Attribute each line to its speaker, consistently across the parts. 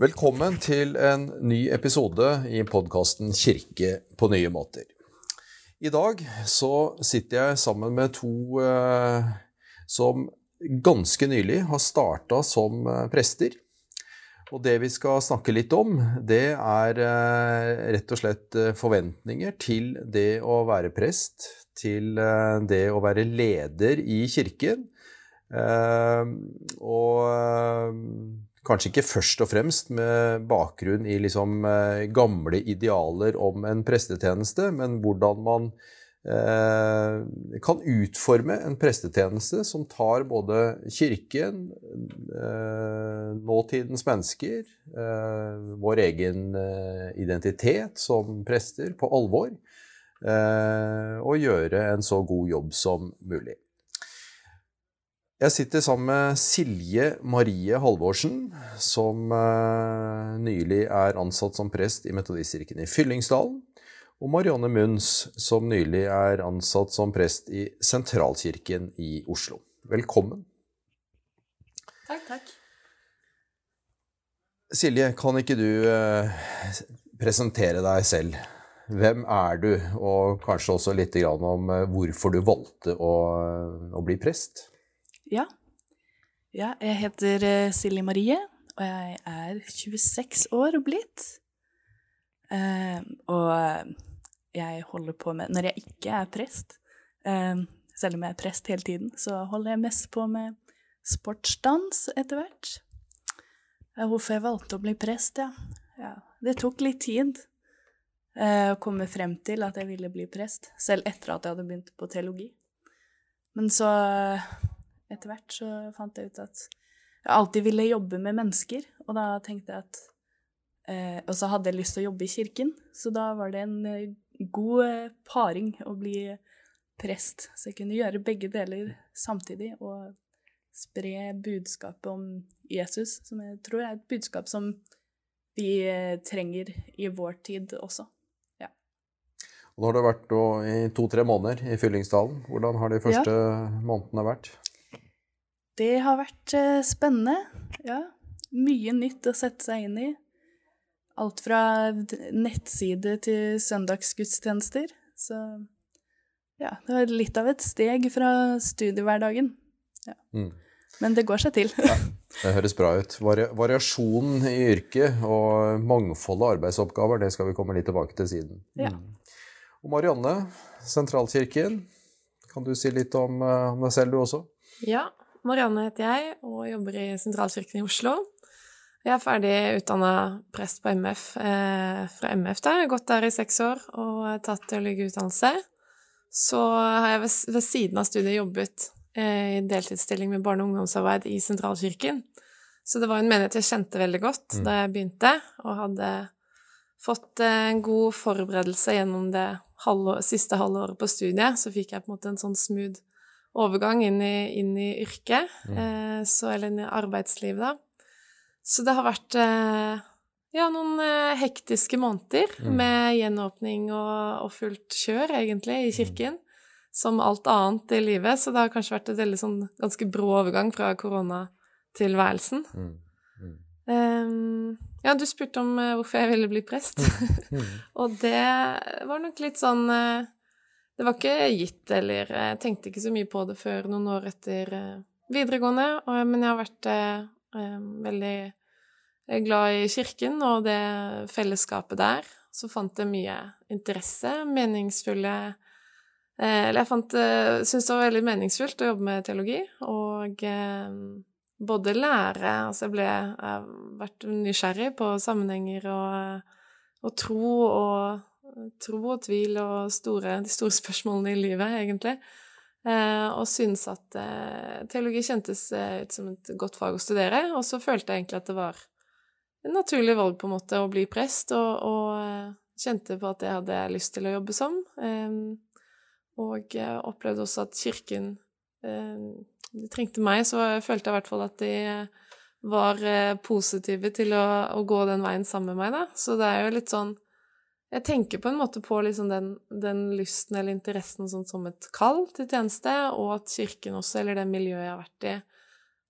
Speaker 1: Velkommen til en ny episode i podkasten Kirke på nye måter. I dag så sitter jeg sammen med to eh, som ganske nylig har starta som eh, prester. Og det vi skal snakke litt om, det er eh, rett og slett eh, forventninger til det å være prest, til eh, det å være leder i kirken. Eh, og kanskje ikke først og fremst med bakgrunn i liksom eh, gamle idealer om en prestetjeneste, men hvordan man eh, kan utforme en prestetjeneste som tar både kirken, eh, nåtidens mennesker, vår egen identitet som prester på alvor, og gjøre en så god jobb som mulig. Jeg sitter sammen med Silje Marie Halvorsen, som eh, nylig er ansatt som prest i Metodistkirken i Fyllingsdalen, og Marianne Munns, som nylig er ansatt som prest i Sentralkirken i Oslo. Velkommen.
Speaker 2: Takk, takk.
Speaker 1: Silje, kan ikke du eh, presentere deg selv? Hvem er du, og kanskje også litt om eh, hvorfor du valgte å, å bli prest?
Speaker 2: Ja. ja, jeg heter eh, Silje Marie, og jeg er 26 år blitt. Eh, og jeg holder på med Når jeg ikke er prest, eh, selv om jeg er prest hele tiden, så holder jeg mest på med sportsdans etter hvert. Eh, Hvorfor jeg valgte å bli prest, ja. ja. Det tok litt tid eh, å komme frem til at jeg ville bli prest, selv etter at jeg hadde begynt på teologi. Men så etter hvert så fant jeg ut at jeg alltid ville jobbe med mennesker, og da tenkte jeg at eh, Og så hadde jeg lyst til å jobbe i kirken, så da var det en eh, god eh, paring å bli prest. Så jeg kunne gjøre begge deler samtidig og spre budskapet om Jesus, som jeg tror er et budskap som vi eh, trenger i vår tid også.
Speaker 1: Nå har du vært i to-tre måneder i Fyllingsdalen. Hvordan har de første månedene vært?
Speaker 2: Det har vært eh, spennende, ja. Mye nytt å sette seg inn i. Alt fra nettside til søndagsgudstjenester. Så ja, det var litt av et steg fra studiehverdagen. Ja.
Speaker 1: Mm.
Speaker 2: Men det går seg til.
Speaker 1: Det høres bra ut. Vari variasjonen i yrket og mangfoldet av arbeidsoppgaver, det skal vi komme litt tilbake til siden.
Speaker 2: Ja.
Speaker 1: Mm. Og Marianne, Sentralkirken. Kan du si litt om, eh, om deg selv, du også?
Speaker 3: Ja, Marianne heter jeg og jobber i Sentralkirken i Oslo. Jeg er ferdig utdanna prest på MF eh, fra MF. da. Jeg har gått der i seks år og tatt teologiutdannelse. Så har jeg ved, ved siden av studiet jobbet eh, i deltidsstilling med barne- og ungdomsarbeid i Sentralkirken. Så det var en menighet jeg kjente veldig godt
Speaker 1: Mm.
Speaker 3: da jeg begynte, og hadde fått eh, en god forberedelse gjennom det halvår, siste halvåret på studiet. Så fikk jeg på en måte en sånn smooth overgang inn i, inn i yrket,
Speaker 1: Mm.
Speaker 3: eh, så, eller inn i arbeidslivet, da. Så det har vært eh, ja, noen eh, hektiske måneder
Speaker 1: Mm.
Speaker 3: med gjenåpning og, og fullt kjør, egentlig, i kirken. Som alt annet i livet, så det har kanskje vært veldig sånn ganske brå overgang fra koronatilværelsen.
Speaker 1: Mm. Mm.
Speaker 3: Um, ja, du spurte om hvorfor jeg ville bli prest.
Speaker 1: Mm.
Speaker 3: Og det var nok litt sånn Det var ikke gitt, eller jeg tenkte ikke så mye på det før noen år etter eh, videregående, og, men jeg har vært eh, eh, veldig eh, glad i kirken og det fellesskapet der. Så fant jeg mye interesse, meningsfulle eh, Eller jeg fant eh, syntes det var veldig meningsfullt å jobbe med teologi, og eh, både lære Altså jeg ble Jeg har vært nysgjerrig på sammenhenger og, og tro og tro og tvil og store, de store spørsmålene i livet, egentlig. Eh, og syntes at eh, teologi kjentes eh, ut som et godt fag å studere. Og så følte jeg egentlig at det var et naturlig valg på en måte å bli prest, og, og kjente på at det hadde jeg lyst til å jobbe som. Eh, og opplevde også at kirken eh, de trengte meg, så følte jeg i hvert fall at de var positive til å, å gå den veien sammen med meg, da. Så det er jo litt sånn Jeg tenker på en måte på liksom den, den lysten eller interessen sånn som et kall til tjeneste, og at kirken også, eller det miljøet jeg har vært i,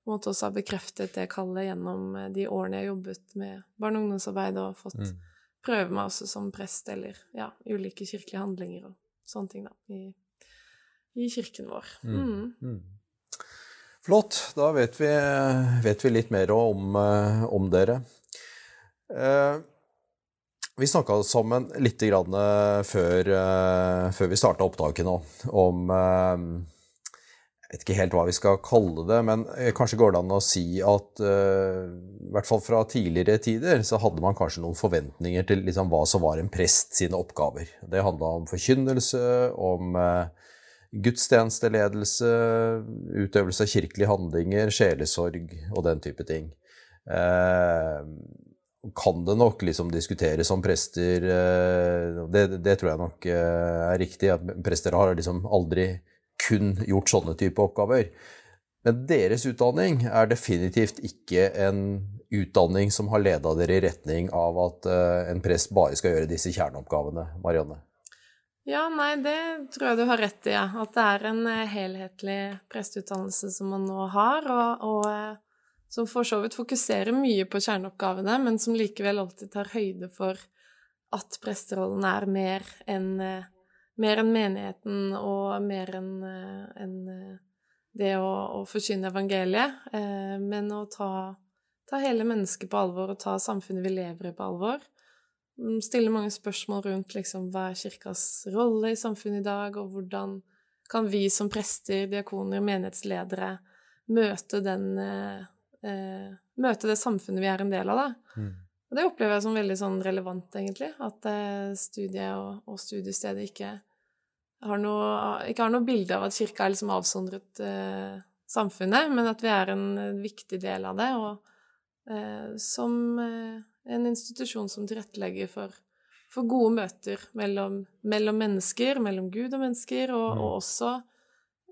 Speaker 3: på en måte også har bekreftet det kallet gjennom eh, de årene jeg har jobbet med barne- og ungdomsarbeid og fått
Speaker 1: Mm.
Speaker 3: prøve meg også som prest eller ja, ulike kirkelige handlinger og sånne ting, da, i, i kirken vår. Mm.
Speaker 1: Mm. Flott. Da vet vi, vet vi litt mer om, eh, om dere. Eh, vi snakka sammen litt eh, før, eh, før vi starta opptaket nå, om eh, Jeg vet ikke helt hva vi skal kalle det, men kanskje går det an å si at i hvert fall fra tidligere tider så hadde man kanskje noen forventninger til liksom, hva som var en prest sine oppgaver. Det handla om forkynnelse, om gudstjenesteledelse, utøvelse av kirkelige handlinger, sjelesorg og den type ting. Eh, kan det nok liksom diskuteres om prester eh, det, det tror jeg nok eh, er riktig, at prester har liksom aldri kun gjort sånne type oppgaver. Men deres utdanning er definitivt ikke en utdanning som har leda dere i retning av at eh, en prest bare skal gjøre disse kjerneoppgavene, Marianne.
Speaker 3: Ja, nei, det tror jeg du har rett i, ja. At det er en helhetlig presteutdannelse som man nå har, og, og som for så vidt fokuserer mye på kjerneoppgavene, men som likevel alltid tar høyde for at presterollen er mer enn eh, enn menigheten og mer enn en eh, det å, å forkynne evangeliet, eh, men å ta, ta hele mennesket på alvor og ta samfunnet vi lever i, på alvor. Mm, Stille mange spørsmål rundt liksom, hva er kirkas rolle i samfunnet i dag, og hvordan kan vi som prester, diakoner, menighetsledere møte den eh, Møte det samfunnet vi er en del av, da.
Speaker 1: Mm.
Speaker 3: Og det opplever jeg som veldig sånn relevant, egentlig. At eh, studiet og, og studiestedet ikke har, noe, ikke har noe bilde av at kirka er liksom avsondret eh, samfunnet, men at vi er en viktig del av det, og eh, som eh, en institusjon som tilrettelegger for, for gode møter mellom, mellom mennesker, mellom Gud og mennesker, og,
Speaker 1: Mm.
Speaker 3: og også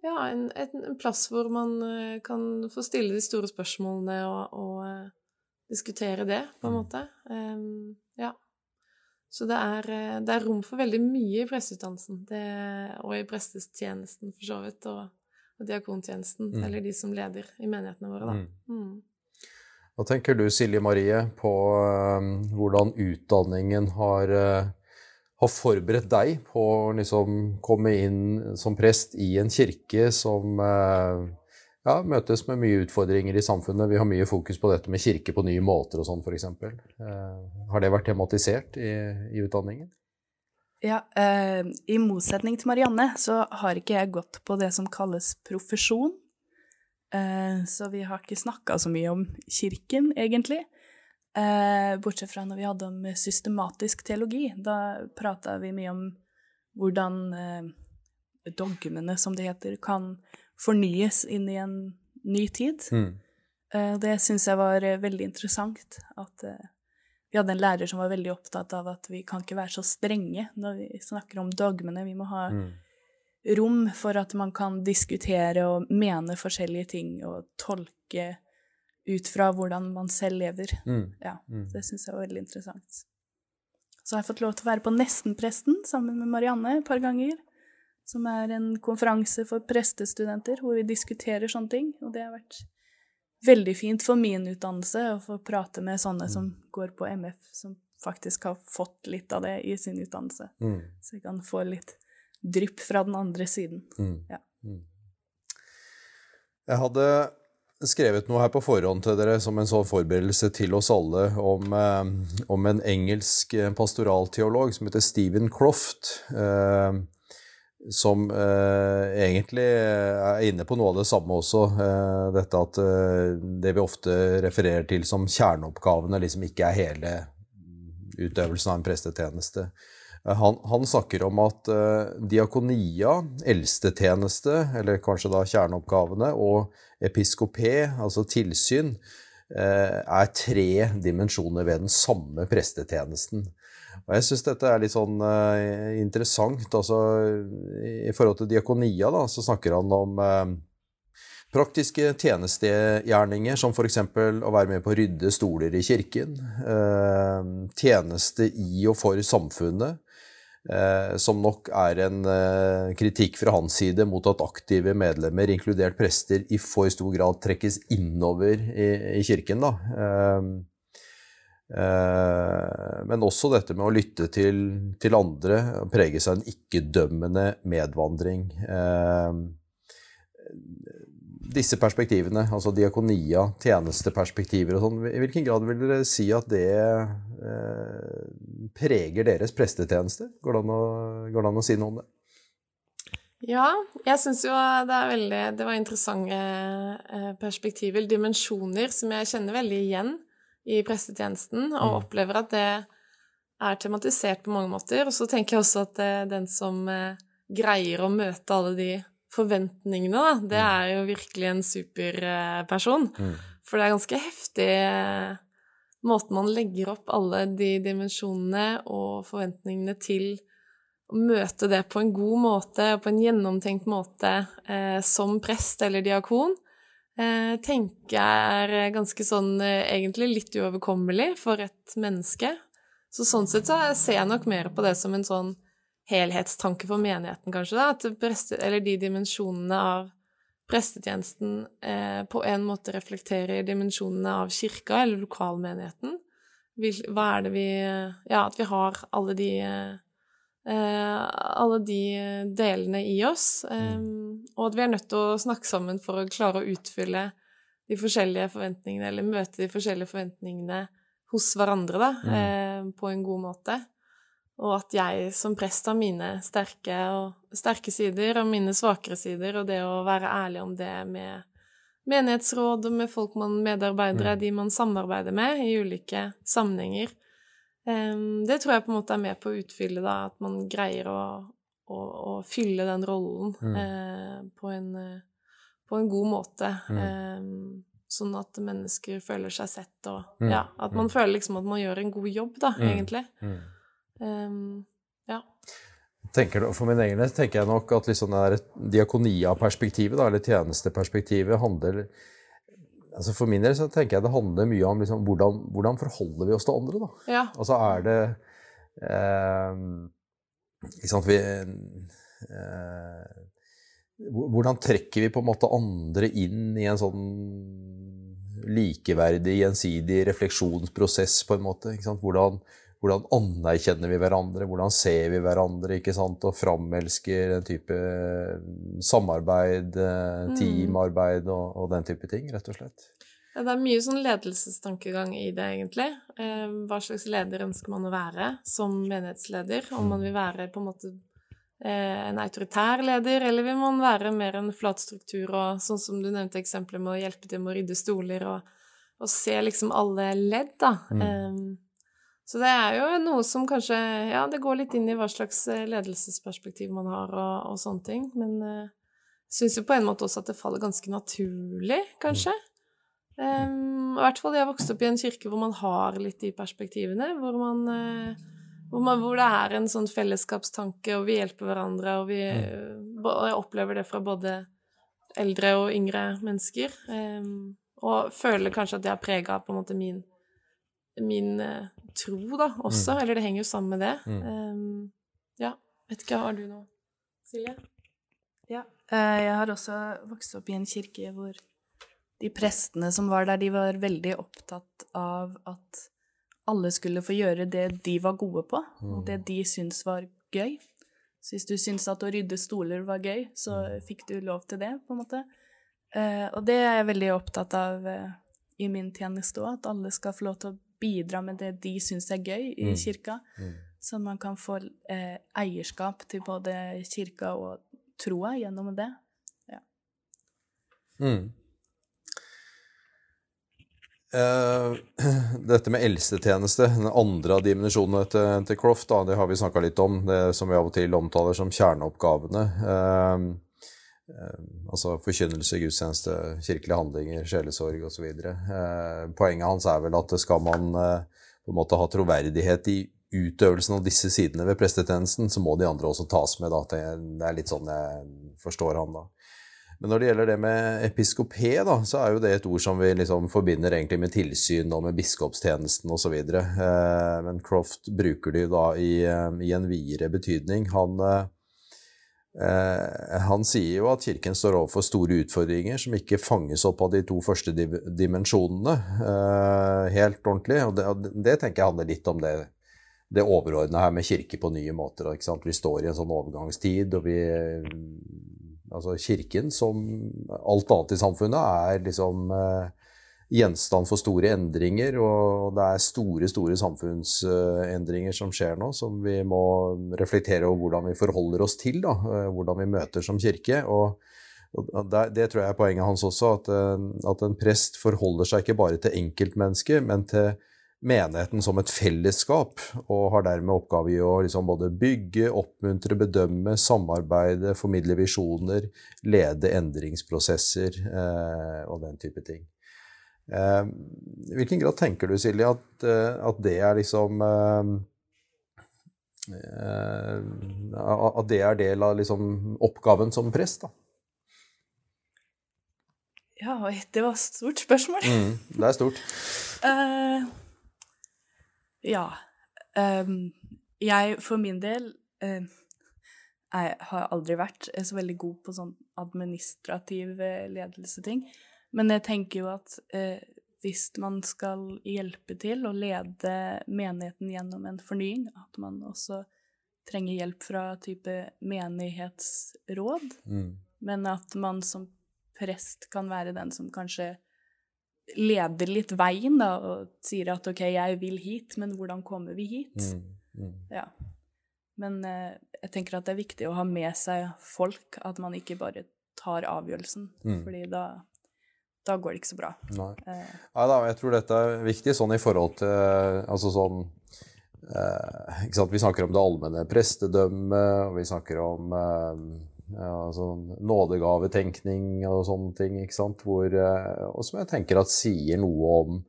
Speaker 3: ja, en, en, en plass hvor man eh, kan få stille de store spørsmålene og, og eh, diskutere det, på en
Speaker 1: Mm.
Speaker 3: måte. Um, ja. Så det er, eh, det er rom for veldig mye i presteutdannelsen, og i prestetjenesten for så vidt, og, og diakontjenesten,
Speaker 1: Mm.
Speaker 3: eller de som leder i menighetene våre, da.
Speaker 1: Mm.
Speaker 3: Mm.
Speaker 1: Hva tenker du, Silje Marie, på eh, hvordan utdanningen har, har forberedt deg på å liksom komme inn som prest i en kirke som eh, ja, møtes med mye utfordringer i samfunnet? Vi har mye fokus på dette med kirke på nye måter og sånn, f.eks. Uh, har det vært tematisert i, i utdanningen?
Speaker 2: Ja, eh, i motsetning til Marianne så har ikke jeg gått på det som kalles profesjon. Eh, så vi har ikke snakka så mye om kirken, egentlig. Eh, bortsett fra når vi hadde om systematisk teologi. Da prata vi mye om hvordan eh, dogmene, som det heter, kan fornyes inn i en ny tid.
Speaker 1: Mm.
Speaker 2: Eh, Det syns jeg var eh, veldig interessant. At eh, vi hadde en lærer som var veldig opptatt av at vi kan ikke være så strenge når vi snakker om dogmene. Vi må ha
Speaker 1: Mm.
Speaker 2: rom for at man kan diskutere og mene forskjellige ting og tolke ut fra hvordan man selv lever.
Speaker 1: Mm.
Speaker 2: Ja,
Speaker 1: Mm.
Speaker 2: det syns jeg var veldig interessant. Så har jeg fått lov til å være på Nestenpresten sammen med Marianne et par ganger. Som er en konferanse for prestestudenter hvor vi diskuterer sånne ting. Og det har vært veldig fint for min utdannelse å få prate med sånne som går på MF, som faktisk har fått litt av det i sin utdannelse.
Speaker 1: Mm.
Speaker 2: Så jeg kan få litt drypp fra den andre siden.
Speaker 1: Mm.
Speaker 2: Ja.
Speaker 1: Mm. Jeg hadde skrevet noe her på forhånd til dere som en sånn forberedelse til oss alle om, eh, om en engelsk eh, pastoralteolog som heter Stephen Croft. Eh, som eh, egentlig er inne på noe av det samme også. Eh, dette at eh, det vi ofte refererer til som kjerneoppgavene, liksom ikke er hele utøvelsen av en prestetjeneste. Eh, Han, han snakker om at uh, diakonia, eldstetjeneste, eller kanskje da kjerneoppgavene, og episkopé, altså tilsyn, uh, er tre dimensjoner ved den samme prestetjenesten. Og jeg syns dette er litt sånn uh, interessant. Altså, I forhold til diakonia da, så snakker han om praktiske tjenestegjerninger, som f.eks. å være med på å rydde stoler i kirken. Tjeneste i og for samfunnet. Eh, som nok er en eh, kritikk fra hans side mot at aktive medlemmer, inkludert prester, i for stor grad trekkes innover i, kirken. Da. Eh, eh, men også dette med å lytte til, til andre, prege seg en ikke-dømmende medvandring. Eh, disse perspektivene, altså diakonia, tjenesteperspektiver og sånn, i hvilken grad vil dere si at det preger deres prestetjeneste? Går det, å, går det, an å, si noe om det?
Speaker 3: Ja, jeg syns jo det er veldig Det var interessante eh, perspektiver, dimensjoner, som jeg kjenner veldig igjen i prestetjenesten, og mm. opplever at det er tematisert på mange måter. Og så tenker jeg også at eh, den som eh, greier å møte alle de forventningene, da, det mm. er jo virkelig en superperson. Mm. For det er ganske heftig eh, måten man legger opp alle de dimensjonene og forventningene til å møte det på en god måte, og på en gjennomtenkt måte, eh, som prest eller diakon, eh, tenker jeg er ganske sånn eh, egentlig litt uoverkommelig for et menneske. Så sånn sett så ser jeg nok mer på det som en sånn helhetstanke for menigheten, kanskje, da, at prester, eller de dimensjonene av prestetjenesten eh, på en måte reflekterer dimensjonene av kirka eller lokalmenigheten. Hva er det vi Ja, at vi har alle de eh, alle de delene i oss, eh, og at vi er nødt til å snakke sammen for å klare å utfylle de forskjellige forventningene, eller møte de forskjellige forventningene hos hverandre, da, mm. Eh, på en god måte og at jeg som prest har mine sterke, og, sterke sider og mine svakere sider, og det å være ærlig om det med menighetsråd og med folk man medarbeidere, mm. de man samarbeider med i ulike sammenhenger. Um, det tror jeg på en måte er med på å utfylle da, at man greier å, å, å fylle den rollen mm. uh, på, en, uh, på, en, god måte. Mm. Um, sånn at mennesker føler seg sett, og mm. ja, at man mm. føler liksom at man gjør en god jobb, da, mm. egentlig. Um, ja.
Speaker 1: Tenker, for min egen del tenker jeg nok at liksom det diakonia-perspektivet, eller tjenesteperspektivet, handler altså For min del så tenker jeg det handler mye om liksom, hvordan, hvordan forholder vi oss til andre. da.
Speaker 3: Ja.
Speaker 1: Altså er det eh, ikke sant, vi, eh, Hvordan trekker vi på en måte andre inn i en sånn likeverdig, gjensidig refleksjonsprosess, på en måte? Ikke sant? Hvordan, hvordan anerkjenner vi hverandre, hvordan ser vi hverandre, ikke sant, og framelsker den type mm, samarbeid, eh, mm. teamarbeid og, og, den type ting, rett og slett.
Speaker 3: Ja, det er mye sånn ledelsestankegang i det, egentlig. Eh, hva slags leder ønsker man å være som menighetsleder? Om man vil være på en måte eh, en autoritær leder, eller vil man være mer en flat struktur og sånn som du nevnte eksempelet med å hjelpe til med å rydde stoler og, og se liksom alle ledd, da. Mm. Så det er jo noe som kanskje Ja, det går litt inn i hva slags eh, ledelsesperspektiv man har og, og sånne ting, men jeg uh, syns jo på en måte også at det faller ganske naturlig, kanskje. Um, I hvert fall jeg har vokst opp i en kirke hvor man har litt de perspektivene, hvor man, uh, hvor, man hvor, det er en sånn fellesskapstanke, og vi hjelper hverandre, og vi uh, og jeg opplever det fra både eldre og yngre mennesker, um, og føler kanskje at det har prega på en måte min min uh, tro, da, også. Mm. Eller det henger jo sammen med det. Mm. Um, ja. Vet ikke, har du noe, Silje?
Speaker 2: Ja. Uh, jeg har også vokst opp i en kirke hvor de prestene som var der, de var veldig opptatt av at alle skulle få gjøre det de var gode på, mm. og det de syntes var gøy. Så hvis du syntes at å rydde stoler var gøy, så mm. fikk du lov til det, på en måte. Uh, og det er jeg veldig opptatt av i min tjeneste òg, at alle skal få lov til å bidra med det de syns er gøy i mm. kirka. Mm. Så man kan få eh, eierskap til både kirka og troa gjennom det. Ja.
Speaker 1: Mm. Uh, dette med eldstetjeneste, den andre av dimensjonene til, til Croft, da, det har vi snakka litt om. Det som vi av og til omtaler som kjerneoppgavene. Uh, altså forkynnelse, gudstjeneste, kirkelige handlinger, sjelesorg osv. Eh, poenget hans er vel at skal man eh, på en måte ha troverdighet i utøvelsen av disse sidene ved prestetjenesten, så må de andre også tas med. Da. Det er litt sånn jeg forstår han, da. Men når det gjelder det med episkopé, da, så er jo det et ord som vi liksom forbinder egentlig med tilsyn og med biskopstjenesten osv. Eh, men Croft bruker det jo da i, eh, i en videre betydning. Han, eh, han sier jo at Kirken står overfor store utfordringer som ikke fanges opp av de to første dimensjonene eh, helt ordentlig. Og det, det tenker jeg handler litt om det det overordna her med kirke på nye måter. Vi står i en sånn overgangstid, og vi Altså Kirken, som alt annet i samfunnet, er liksom eh, gjenstand for store endringer, og det er store, store samfunnsendringer som skjer nå, som vi må reflektere over hvordan vi forholder oss til, da, eh, hvordan vi møter som kirke. og det, tror jeg er poenget hans også, at, eh, en prest forholder seg ikke bare til enkeltmennesket, men til menigheten som et fellesskap, og har dermed oppgave i å liksom både bygge, oppmuntre, bedømme, samarbeide, formidle visjoner, lede endringsprosesser eh, og den type ting. Eh, I hvilken grad tenker du, Silje, at, eh, at det er liksom eh, eh, At det er del av liksom oppgaven som prest, da?
Speaker 2: Ja, det var et stort spørsmål.
Speaker 1: Mm, det er stort.
Speaker 2: uh, ja. Um, jeg for min del uh, jeg har aldri vært så veldig god på sånn administrativ ledelseting. Men jeg tenker jo at eh, hvis man skal hjelpe til å lede menigheten gjennom en fornying, at man også trenger hjelp fra type menighetsråd, mm. men at man som prest kan være den som kanskje leder litt veien, da, og sier at OK, jeg vil hit, men hvordan kommer vi hit? Mm, mm. Ja. Men eh, jeg tenker at det er viktig å ha med seg folk, at man ikke bare tar avgjørelsen, mm. fordi da, da går det ikke så bra.
Speaker 1: Nei. Eh. Da, jeg tror dette er viktig sånn i forhold til Altså sånn eh, ikke sant? Vi snakker om det allmenne prestedømmet, og vi snakker om eh, ja, sånn nådegavetenkning og sånne ting, ikke sant? Hvor, eh, og som jeg tenker at sier noe om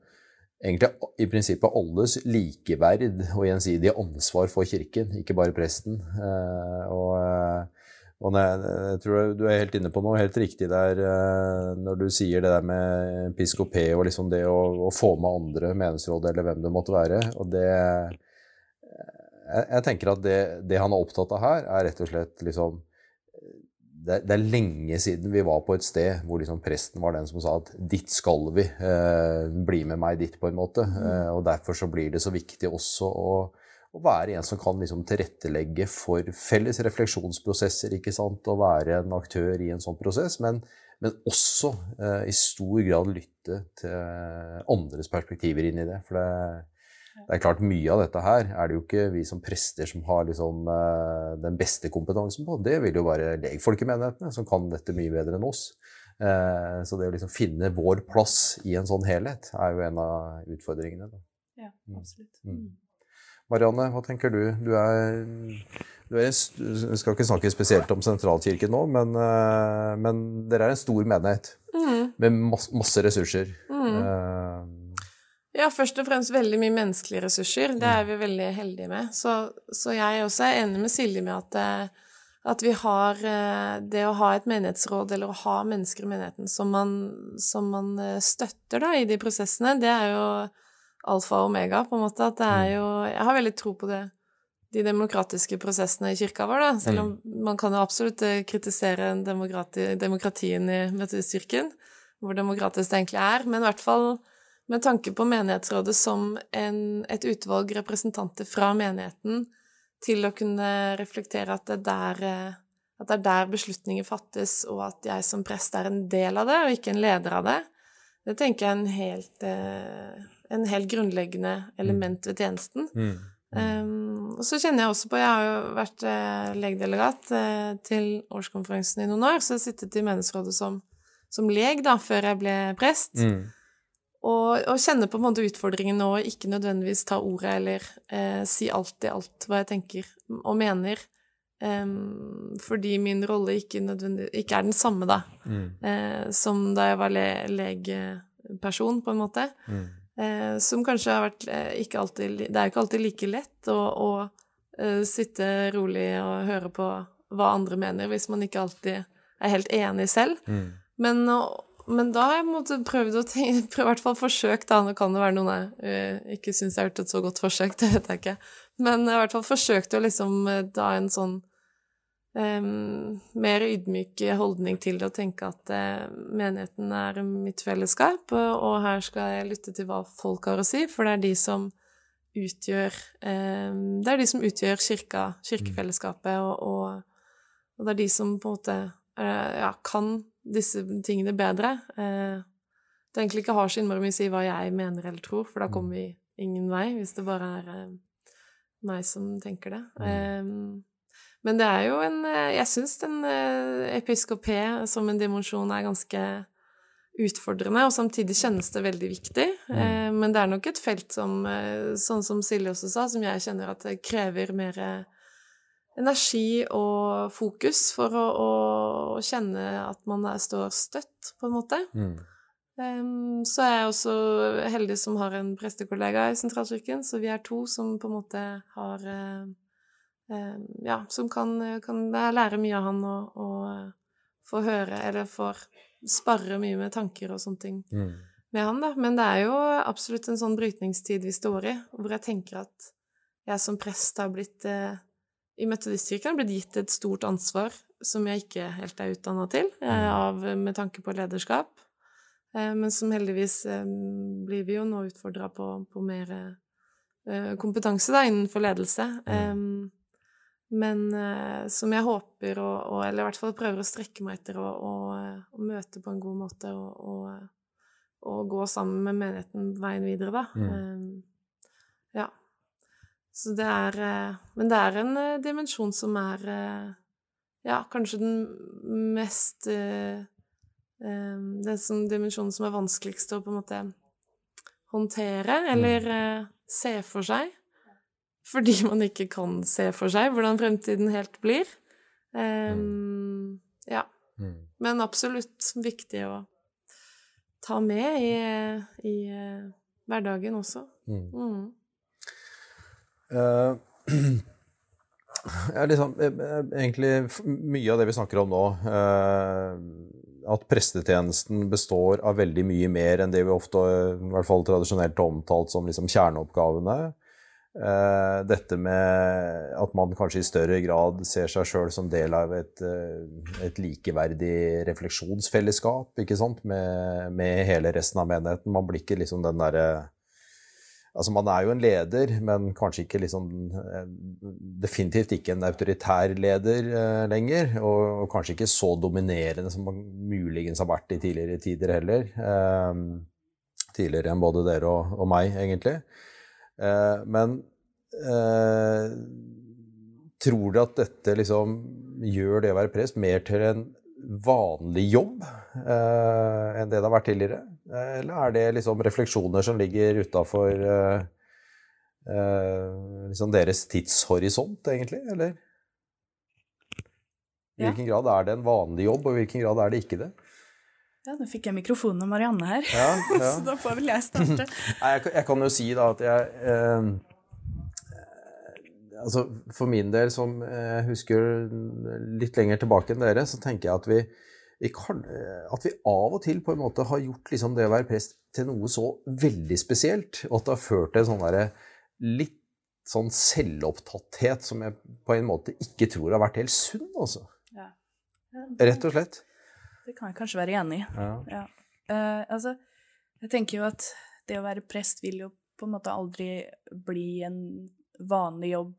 Speaker 1: egentlig i prinsippet alles likeverd og gjensidige ansvar for kirken, ikke bare presten. Eh, og, eh, og jeg, tror du er helt inne på noe helt riktig der når du sier det der med piskopé og liksom det å, å få med andre meningsråd eller hvem det måtte være. og det jeg, jeg tenker at det, det, han er opptatt av her, er rett og slett liksom det, det, er lenge siden vi var på et sted hvor liksom presten var den som sa at 'ditt skal vi', eh, bli med meg dit, på en måte. Mm. Eh, og Derfor så blir det så viktig også å, å være en som kan liksom tilrettelegge for felles refleksjonsprosesser, ikke sant, og være en aktør i en sånn prosess. Men, men også eh, i stor grad lytte til andres perspektiver inn i det. For det, det er klart Mye av dette her er det jo ikke vi som prester som har liksom, eh, den beste kompetansen på. Det vil jo være legfolk i menighetene som kan dette mye bedre enn oss. Uh, så det å liksom finne vår plass i en sånn helhet er jo en av utfordringene. Da.
Speaker 2: Ja, mm. absolutt. Mm.
Speaker 1: Marianne, hva tenker du? Du er, du er Jeg skal ikke snakke spesielt om sentralkirken nå, men, uh, men dere er en stor menighet mm. med masse, masse ressurser. Mm.
Speaker 3: Ja, først og fremst veldig mye menneskelige ressurser. Det er vi veldig heldige med. Så, så jeg også er enig med Silje med at, eh, at, vi har eh, det å ha et menighetsråd, eller å ha mennesker i menigheten som man, som man eh, støtter da, i de prosessene, det er jo alfa og omega, på en måte. At det er mm. jo Jeg har veldig tro på det de demokratiske prosessene i kirka vår, da. Selv om mm. man kan jo absolutt kritisere demokrati, demokratien i Metodistkirken, hvor demokratisk det egentlig er, men i hvert fall med tanke på menighetsrådet som en, et utvalg representanter fra menigheten til å kunne reflektere at det, der, at det, er der beslutninger fattes, og at jeg som prest er en del av det, og ikke en leder av det, det tenker jeg er en helt, eh, en helt grunnleggende element ved tjenesten. Mm. Um, og så kjenner jeg også på Jeg har jo vært eh, legdelegat eh, til årskonferansen i noen år, så jeg sittet i menighetsrådet som, som leg da, før jeg ble prest. Mm. Og, og kjenner på en måte utfordringen nå, ikke nødvendigvis ta ordet eller eh, si alltid alt hva jeg tenker og mener. Um, fordi min rolle ikke, ikke, er den samme da, mm. eh, som da jeg var le legeperson, på en måte. Mm. Eh, som kanskje har vært eh, ikke alltid Det er ikke alltid like lett å, å uh, sitte rolig og høre på hva andre mener, hvis man ikke alltid er helt enig selv.
Speaker 1: Mm.
Speaker 3: Men, men da har jeg prøvd å tenke, prøv, i hvert fall forsøkt, da. Nå kan det være noen jeg ikke syns jeg har gjort et så godt forsøk, det vet jeg ikke. Men jeg har i hvert fall forsøkt å liksom da en sånn um, mer ydmyk holdning til det og tenke at uh, menigheten er mitt fellesskap, og her skal jeg lytte til hva folk har å si, for det er de som utgjør um, Det er de som utgjør kirka, kirkefellesskapet, og, og, og, det er de som på en måte uh, ja, kan disse tingene bedre. Uh, det egentlig ikke har så innmari mye å si hva jeg mener eller tror, for da kommer vi ingen vei hvis det bare er meg som tenker det. Um, men det er jo en eh, Jeg syns den eh, episkopé som en dimensjon er ganske utfordrende, og samtidig kjennes det veldig viktig. Mm. Men det er nok et felt som, sånn som Silje også sa, som jeg kjenner at det krever mer energi og fokus for å, å, kjenne at man er, står støtt, på en måte. Mm. Um, så er jeg også heldig som har en prestekollega i Sentralkirken, så vi er to som på en måte har uh, ja, som kan, kan lære mye av han og, og eh, få høre eller får sparre mye med tanker og sånne ting mm. med han, da. Men det er jo absolutt en sånn brytningstid vi står i, hvor jeg tenker at jeg som prest har blitt eh, i Metodistkirken blitt gitt et stort ansvar som jeg ikke helt er utdanna til, eh, mm. av, med tanke på lederskap. Eh, men som heldigvis eh, blir vi jo nå utfordra på, på, mer eh, kompetanse da, innenfor ledelse. Mm men uh, som jeg håper, å, og, eller i hvert fall prøver å strekke meg etter å, møte på en god måte og, og, og, gå sammen med menigheten veien videre, da. Mm. Um, ja. Så det er uh, Men det er en uh, dimensjon som er Ja, kanskje den mest um, Den som, dimensjonen som er vanskeligst å på en måte håndtere, eller mm. se for seg fordi man ikke kan se for seg hvordan fremtiden helt blir. Um, ja. Mm. Men absolutt viktig å ta med i, i uh, hverdagen også. Mm.
Speaker 1: Uh, liksom, egentlig mye av det vi snakker om nå uh, At prestetjenesten består av veldig mye mer enn det vi ofte, i hvert fall tradisjonelt har omtalt som liksom kjerneoppgavene. Uh, dette med at man kanskje i større grad ser seg sjøl som del av et, uh, et, likeverdig refleksjonsfellesskap? Med, med, hele resten av menigheten. Man blir ikke liksom den derre Altså, man er jo en leder, men kanskje ikke liksom uh, Definitivt ikke en autoritær leder lenger. Og, og, kanskje ikke så dominerende som man muligens har vært i tidligere tider heller. tidligere enn både dere og, og meg, egentlig. Eh, men eh, tror du at dette liksom gjør det å være prest mer til en vanlig jobb eh, enn det det har vært tidligere? Eller er det liksom refleksjoner som ligger utafor liksom deres tidshorisont, egentlig? Eller? I hvilken grad er det en vanlig jobb, og i hvilken grad er det ikke det?
Speaker 2: Ja, nå fikk jeg mikrofonen av Marianne her, ja, ja. så da får vel jeg starte.
Speaker 1: jeg, jeg, kan jo si da at jeg eh, altså For min del, som jeg husker litt lenger tilbake enn dere, så tenker jeg at vi, vi kan, at vi av og til på en måte har gjort liksom det å være prest til noe så veldig spesielt, og at det har ført til sånn derre litt sånn selvopptatthet som jeg på en måte ikke tror har vært helt sunn, altså. Ja. Rett og slett.
Speaker 2: Det kan jeg kanskje være enig i. Ja. Ja. Uh, altså, jeg tenker jo at det å være prest vil jo på en måte aldri bli en vanlig jobb,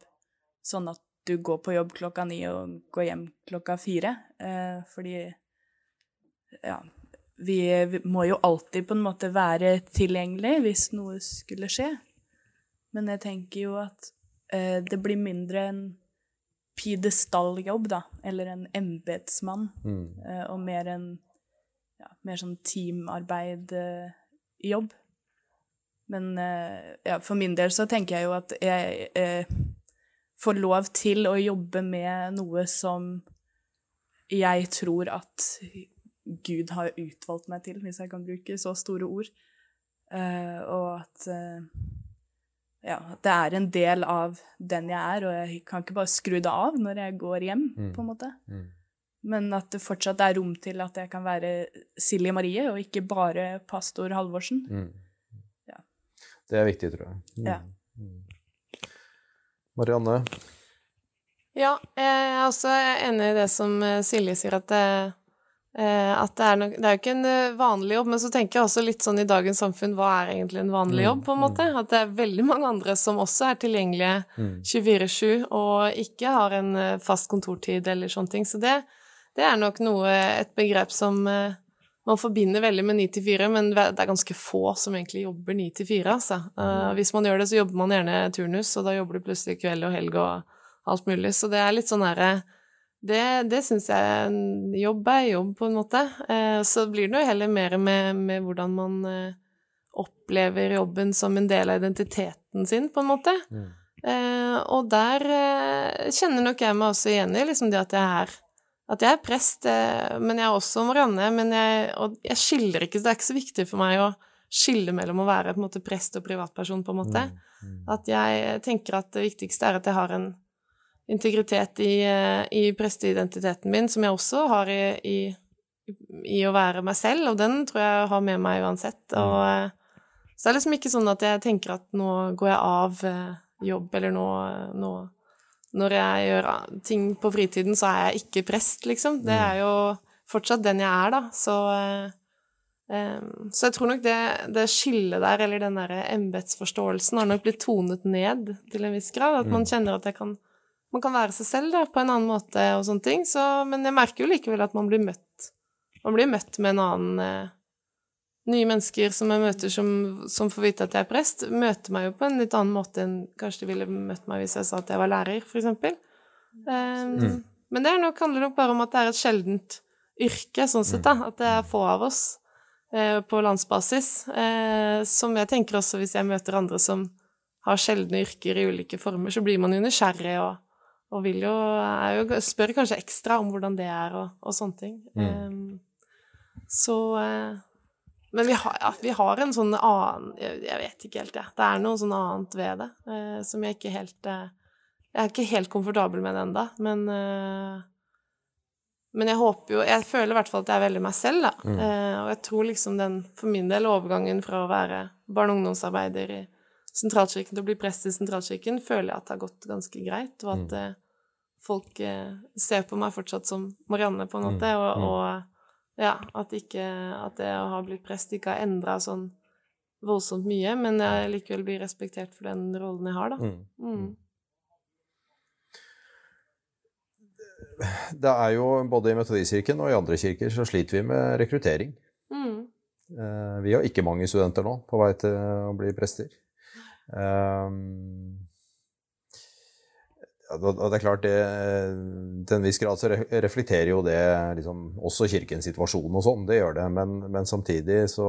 Speaker 2: sånn at du går på jobb klokka ni og går hjem klokka fire. Uh, fordi ja, vi, vi, må jo alltid på en måte være tilgjengelig hvis noe skulle skje. Men jeg tenker jo at uh, det blir mindre enn pidestalljobb, da, eller en embetsmann, mm. uh, og mer en ja, mer sånn teamarbeid-jobb. Uh, Men uh, ja, for min del så tenker jeg jo at jeg eh, får lov til å jobbe med noe som jeg tror at Gud har utvalgt meg til, hvis jeg kan bruke så store ord. og at ja, det er en del av den jeg er, og jeg kan ikke bare skru det av når jeg går hjem, mm. på en måte. Mm. Men at det fortsatt er rom til at jeg kan være Silje Marie, og ikke bare pastor Halvorsen.
Speaker 1: Mm.
Speaker 2: Ja.
Speaker 1: Det er viktig, tror jeg. Mm.
Speaker 2: Ja.
Speaker 1: Mm. Marianne?
Speaker 3: Ja, jeg er også enig i det som eh, Silje sier, at det, eh, at det er, nok, det er jo ikke en eh, vanlig jobb, men så tenker jeg også litt sånn i dagens samfunn, hva er egentlig en vanlig
Speaker 1: Mm,
Speaker 3: jobb, på en måte? At det er veldig mange andre som også er tilgjengelige
Speaker 1: Mm.
Speaker 3: 24-7, og ikke har en eh, fast kontortid eller sånne ting. Så det, det er nok noe, et begrep som eh, man forbinder veldig med 9 til 4, men det er ganske få som egentlig jobber 9 til 4, altså. Eh, hvis man gjør det, så jobber man gjerne turnus, og da jobber du plutselig kveld og helg og alt mulig. Så det er litt sånn herre Det, det syns jeg en jobb er jobb, på en måte. Eh, så blir det jo heller mer med, med hvordan man eh, opplever jobben som en del av identiteten sin, på en måte.
Speaker 1: Mm.
Speaker 3: Eh, og der kjenner nok jeg meg også igjen i liksom det at jeg er at jeg er prest, men jeg er også Marianne. Men jeg, og jeg skiller ikke, så det er ikke så viktig for meg å skille mellom å være på en måte prest og privatperson, på en måte.
Speaker 1: Mm.
Speaker 3: At jeg tenker at det viktigste er at jeg har en integritet i, eh, i presteidentiteten min, som jeg også har i, i, i å være meg selv, og den tror jeg har med meg uansett. Og, eh, så det er liksom ikke sånn at jeg tenker at nå går jeg av eh, jobb, eller nå, nå Når jeg gjør ting på fritiden, så er jeg ikke prest, liksom. Det er jo fortsatt den jeg er, da. Så så jeg tror nok det, det skillet der, eller den derre embetsforståelsen, har nok blitt tonet ned til en viss grad. At man kjenner at jeg kan, man kan være seg selv da, på en annen måte og sånne ting. Så, men jeg merker jo likevel at man blir møtt Man blir møtt med en annen eh, Nye mennesker som jeg møter som, som får vite at jeg er prest, møter meg jo på en litt annen måte enn kanskje de ville møtt meg hvis jeg sa at jeg var lærer, for eksempel. Um, Men det er nok, handler nok bare om at det er et sjeldent yrke, sånn sett, da. At det er få av oss eh, på landsbasis. Eh, som jeg tenker også hvis jeg møter andre som har sjeldne yrker i ulike former, så blir man jo nysgjerrig og, og vil jo, jo Spør kanskje ekstra om hvordan det er, og, og sånne ting. Um, så uh, Men vi har, ja, vi har en sånn annen Jeg, jeg vet ikke helt, jeg. Det er noe sånn annet ved det uh, som jeg ikke helt uh, Jeg er ikke helt komfortabel med det ennå, men men jeg håper jo Jeg føler i hvert fall at jeg er veldig meg selv, da. Eh, og jeg tror liksom den, for min del, overgangen fra å være barne- og ungdomsarbeider i sentralkirken til å bli prest i sentralkirken, føler jeg at det har gått ganske greit, og at mm. folk eh, ser på meg fortsatt som Marianne, på en måte, og, og ja, at ikke At det å ha blitt prest ikke har endra sånn voldsomt mye, men jeg likevel blir respektert for den rollen jeg har, da.
Speaker 1: Mm.
Speaker 3: Mm.
Speaker 1: Det er jo både i Metodistkirken og i andre kirker så sliter vi med rekruttering.
Speaker 3: Mm.
Speaker 1: Eh, vi har ikke mange studenter nå på vei til å bli prester. Ja, og det er klart, det, til en viss grad så reflekterer jo det liksom, også kirkens situasjon og sånn, det gjør det. Men, men samtidig så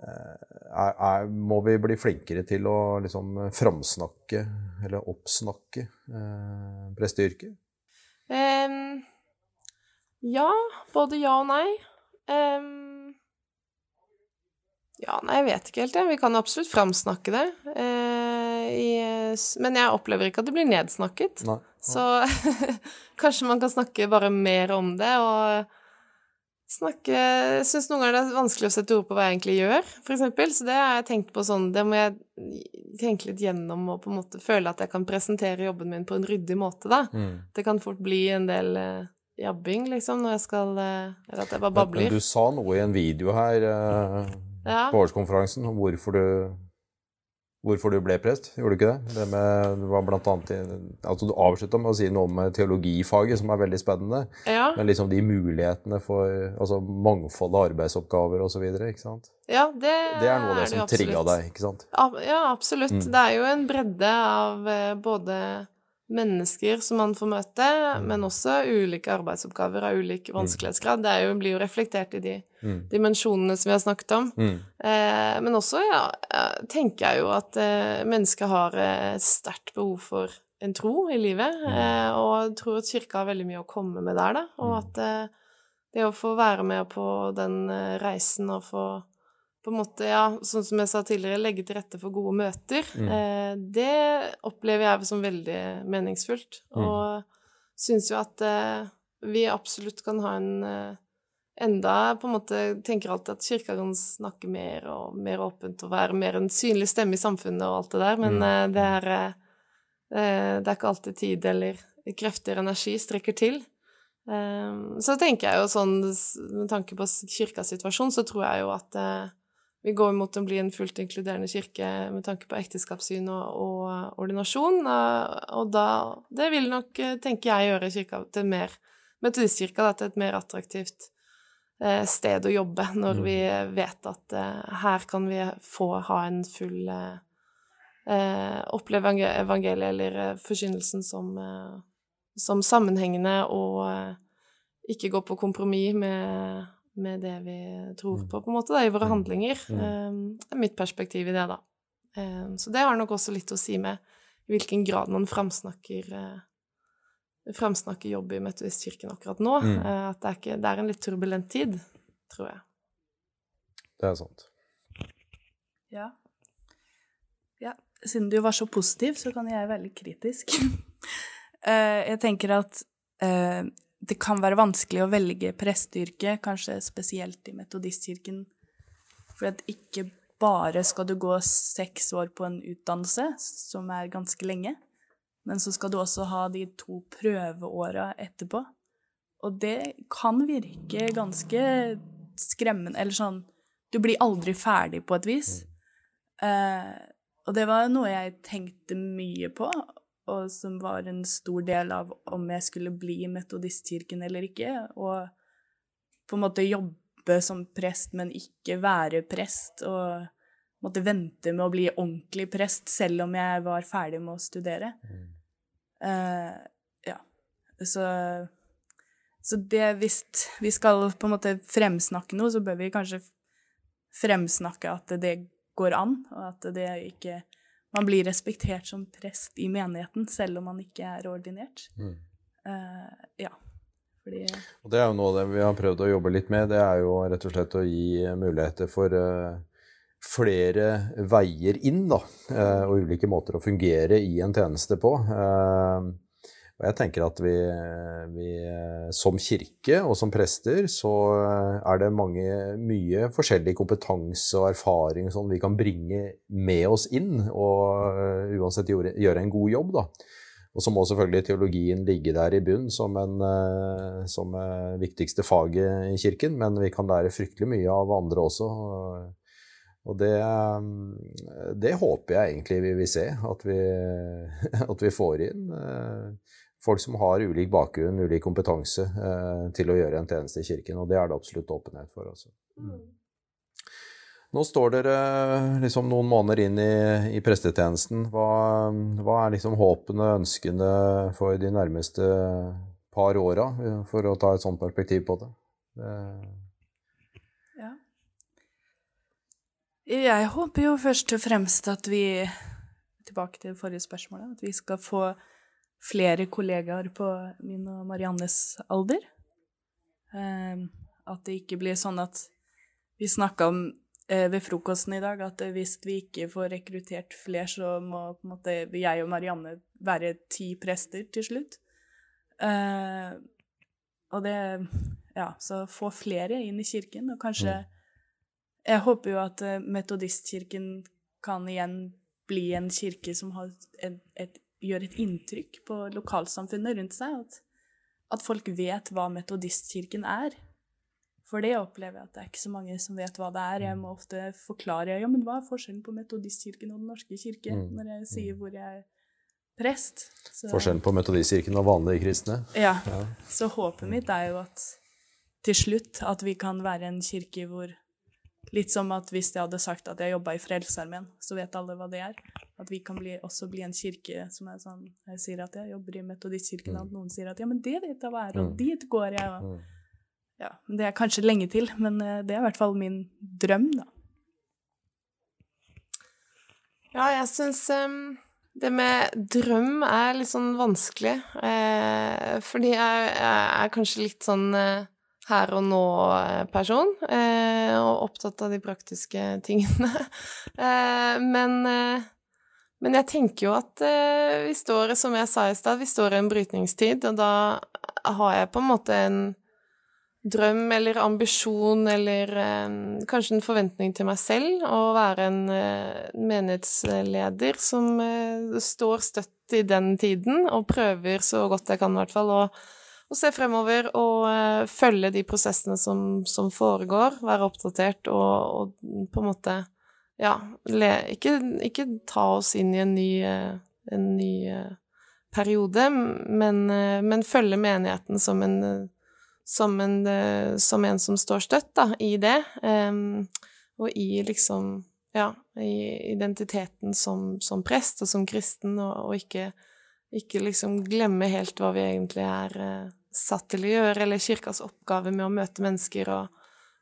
Speaker 1: eh, er, er, må vi bli flinkere til å liksom framsnakke, eller oppsnakke, eh, presteyrket.
Speaker 3: Um, ja, både ja og nei. Ehm, ja, nei, jeg vet ikke helt, jeg. Vi kan absolutt framsnakke det. Eh, i, men jeg opplever ikke at det blir nedsnakket.
Speaker 1: Nei.
Speaker 3: Så kanskje man kan snakke bare mer om det, og snakke Jeg syns noen ganger det er vanskelig å sette ord på hva jeg egentlig gjør, for eksempel. Så det har jeg tenkt på sånn Det må jeg tenke litt gjennom og på en måte føle at jeg kan presentere jobben min på en ryddig måte, da.
Speaker 1: Mm.
Speaker 3: Det kan fort bli en del eh, jabbing, liksom, når jeg skal eh, Eller at jeg bare
Speaker 1: Men, men du sa noe i en video her eh,
Speaker 3: Ja.
Speaker 1: på årskonferansen om hvorfor du, hvorfor du ble prest. Gjorde du ikke det? Det, med, det var blant annet i, altså Du avslutta med å si noe om teologifaget, som er veldig spennende.
Speaker 3: ja.
Speaker 1: Men liksom de mulighetene for altså mangfold av arbeidsoppgaver osv. Ikke sant?
Speaker 3: ja, det,
Speaker 1: Det er noe av det som trigga deg, ikke sant?
Speaker 3: Ja, absolutt.
Speaker 1: Mm.
Speaker 3: Det er jo en bredde av eh, både mennesker som man får møte,
Speaker 1: Mm.
Speaker 3: men også ulike arbeidsoppgaver av ulik vanskelighetsgrad. Det er jo, blir jo reflektert i de
Speaker 1: Mm.
Speaker 3: dimensjonene som vi har snakket om.
Speaker 1: Mm.
Speaker 3: Eh, men også ja, eh, tenker jeg jo at eh, mennesket har eh, et sterkt behov for en tro i livet, eh, og tror at kirka har veldig mye å komme med der, da. Og at eh, det å få være med på den eh, reisen og få på en måte, ja, sånn som jeg sa tidligere, legge til rette for gode møter, eh, det opplever jeg som veldig meningsfullt. Og syns jo at eh, vi absolutt kan ha en eh, enda på en måte tenker alltid at kirka kan snakke mer og mer åpent og være mer en synlig stemme i samfunnet og alt det der, men
Speaker 1: Mm.
Speaker 3: eh, det er eh, eh, det er ikke alltid tid eller krefter, energi, strekker til. Eh, Så tenker jeg jo sånn, med tanke på kirkas situasjon, så tror jeg jo at vi går mot å bli en fullt inkluderende kirke med tanke på ekteskapssyn og, og ordinasjon, og da Det vil nok, tenker jeg, gjøre kirka til mer Metodistkirka til et mer attraktivt sted å jobbe, når
Speaker 1: Mm.
Speaker 3: vi vet at eh, her kan vi få ha en full eh, eh, Oppleve evangeliet eller eh, forkynnelsen som, eh, som sammenhengende og eh, ikke gå på kompromiss med, med det vi tror
Speaker 1: Mm.
Speaker 3: på, på en måte, da, i våre
Speaker 1: Mm.
Speaker 3: handlinger. Eh, det er mitt perspektiv i det, da. Eh, så det har nok også litt å si med i hvilken grad man framsnakker framsnakker jobb i Metodistkirken akkurat nå.
Speaker 1: Mm.
Speaker 3: Eh, at det er, ikke, det er en litt turbulent tid, tror jeg.
Speaker 1: Det er sant.
Speaker 2: Ja. ja. Siden du var så positiv, så kan jeg være veldig kritisk. Eh, jeg tenker at eh, det kan være vanskelig å velge presteyrket, kanskje spesielt i Metodistkirken, for at ikke bare skal du gå seks år på en utdannelse, som er ganske lenge, men så skal du også ha de to prøveåra etterpå. Og det kan virke ganske skremmende, eller sånn Du blir aldri ferdig på et vis. Eh, og det var noe jeg tenkte mye på, og som var en stor del av om jeg skulle bli i Metodistkirken eller ikke. Og på en måte jobbe som prest, men ikke være prest. Og måtte vente med å bli ordentlig prest, selv om jeg var ferdig med å studere. Eh, ja. Så, så det hvis vi skal på en måte fremsnakke noe, så bør vi kanskje fremsnakke at det går an, og at det ikke Man blir respektert som prest i menigheten, selv om man ikke er ordinert.
Speaker 1: Mm.
Speaker 2: Uh, ja. Fordi
Speaker 1: Og det er jo noe av det vi har prøvd å jobbe litt med. Det er jo rett og slett å gi muligheter for eh, flere veier inn, da. eh, og ulike måter å fungere i en tjeneste på. Eh, og jeg tenker at vi, vi eh, som kirke og som prester, så er det mange, mye forskjellig kompetanse og erfaring som vi kan bringe med oss inn, og uansett gjøre, gjøre en god jobb, da. Og så må selvfølgelig teologien ligge der i bunn som, en, som viktigste faget i kirken, men vi kan lære fryktelig mye av andre også. Og det, eh, det håper jeg egentlig vi vil se, at vi, at vi får inn eh, folk som har ulik bakgrunn, ulik kompetanse eh, til å gjøre en tjeneste i kirken, og det er det absolutt åpenhet for. Altså. Nå står dere liksom noen måneder inn i, i prestetjenesten. Hva, hva er liksom håpene, ønskene for de nærmeste par åra, for å ta et sånt perspektiv på det? det
Speaker 2: Ja. Jeg håper jo først og fremst at vi Tilbake til forrige spørsmål. At vi skal få flere kollegaer på min og Mariannes alder. Eh, at det ikke blir sånn at Vi snakka om eh, ved frokosten i dag at hvis vi ikke får rekruttert flere, så må på en måte jeg og Marianne være ti prester til slutt. Eh, og det Ja, så få flere inn i kirken, og kanskje Jeg håper jo at eh, Metodistkirken kan igjen bli en kirke som har et, et, gjør et inntrykk på lokalsamfunnet rundt seg. At, at folk vet hva Metodistkirken er. For det opplever jeg at det er ikke så mange som vet hva det er. Jeg må ofte forklare ja, men hva er forskjellen på Metodistkirken og Den norske kirke
Speaker 1: Mm.
Speaker 2: når jeg sier hvor jeg er prest. Så-
Speaker 1: Forskjellen på metodistkirken og vanlige kristne?
Speaker 2: Ja.
Speaker 1: Ja.
Speaker 2: Så håpet mitt er jo at til slutt at vi kan være en kirke hvor Litt som at hvis jeg hadde sagt at jeg jobba i Frelsesarmeen, så vet alle hva det er. At vi kan bli, også bli en kirke som er sånn Jeg sier at jeg jobber i Metodistkirken,
Speaker 1: Mm.
Speaker 2: og noen sier at ja, men det vet jeg hva er, og
Speaker 1: Mm.
Speaker 2: dit går jeg, og
Speaker 1: Mm.
Speaker 2: Ja. Det er kanskje lenge til, men eh, det er i hvert fall min drøm, da.
Speaker 3: Ja, jeg syns det med drøm er litt sånn vanskelig. Eh, fordi jeg, jeg er kanskje litt sånn eh, her og nå-person, eh, og opptatt av de praktiske tingene. Eh, men, eh, men jeg tenker jo at eh, vi står, som jeg sa i stad, vi står i en brytningstid, og da har jeg på en måte en drøm eller ambisjon eller eh, kanskje en forventning til meg selv å være en eh, menighetsleder som eh, står støtt i den tiden, og prøver så godt jeg kan, i hvert fall, å, å se fremover og eh, følge de prosessene som, som foregår, være oppdatert og, og, på en måte Ja, le, ikke, ikke, ta oss inn i en ny, eh, en ny eh, periode, men, men følge menigheten som en som en, som en som står støtt da, i det, um, og i liksom Ja, i identiteten som, som prest og som kristen, og, og ikke, ikke, liksom glemme helt hva vi egentlig er uh, satt til å gjøre, eller kirkas oppgave med å møte mennesker og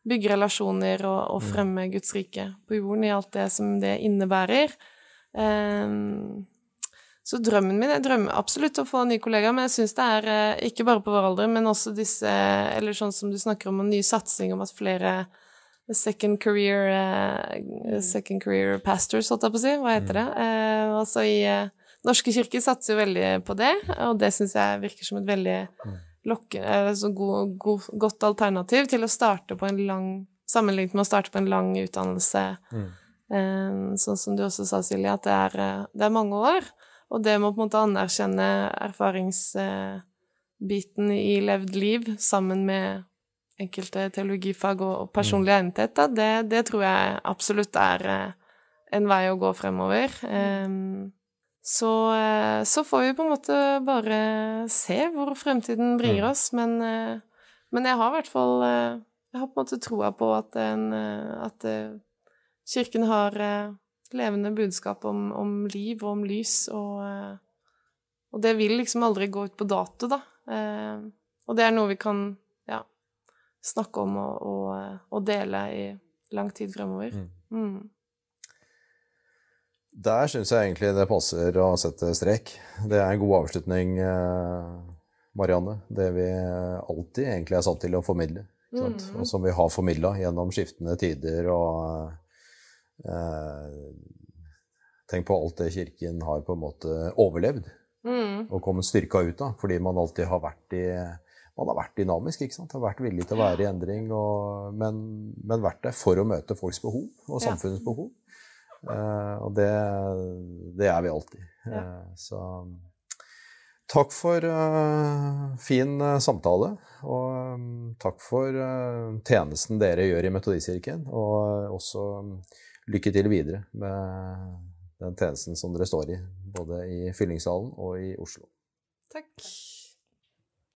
Speaker 3: bygge relasjoner og, og mm. fremme Guds rike på jorden i alt det som det innebærer. Um, så drømmen min Jeg drømmer absolutt å få nye kollegaer, men jeg syns det er eh, ikke bare på vår alder, men også disse Eller sånn som du snakker om, en ny satsing om at flere second career uh, Second career pastors, holdt jeg på å si. Hva heter det? Uh, altså i Norske kirker satser jo veldig på det, og det syns jeg virker som et veldig lokke, altså god, god, godt alternativ til å starte på en lang Sammenlignet med å starte på en lang utdannelse. Mm. Sånn som du også sa, Silje, at det er, det er mange år. Og det med å på en måte anerkjenne erfaringsbiten i levd liv sammen med enkelte teologifag og personlig mm. egnethet, det, det, tror jeg absolutt er eh, en vei å gå fremover. Um, så, eh, så, får vi på en måte bare se hvor fremtiden bringer mm. oss, men, eh, men jeg har i hvert fall Jeg har på en måte troa på at, en, at Kirken har levende budskap om, om, liv og om lys, og, eh, og, det vil liksom aldri gå ut på dato, da. Eh, og det er noe vi kan ja, snakke om og, og, og, dele i lang tid fremover. Mm.
Speaker 1: Der syns jeg egentlig det passer å sette strek. Det er en god avslutning, eh, Marianne. Det vi alltid egentlig er satt til å formidle. Mm. Og som vi har formidla gjennom skiftende tider og Eh, tenk på alt det Kirken har på en måte overlevd mm. og kommet styrka ut av, fordi man alltid har vært i man har vært dynamisk, ikke sant? har vært villig til å være i endring, og, men, men, vært der for å møte folks behov og samfunnets behov. Eh, og det, det, er vi alltid. Eh, så takk for uh, fin samtale, og um, takk for tjenesten dere gjør i Metodistkirken, og også um, lykke til videre med den tjenesten som dere står i, både i Fyllingssalen og i Oslo.
Speaker 3: Takk.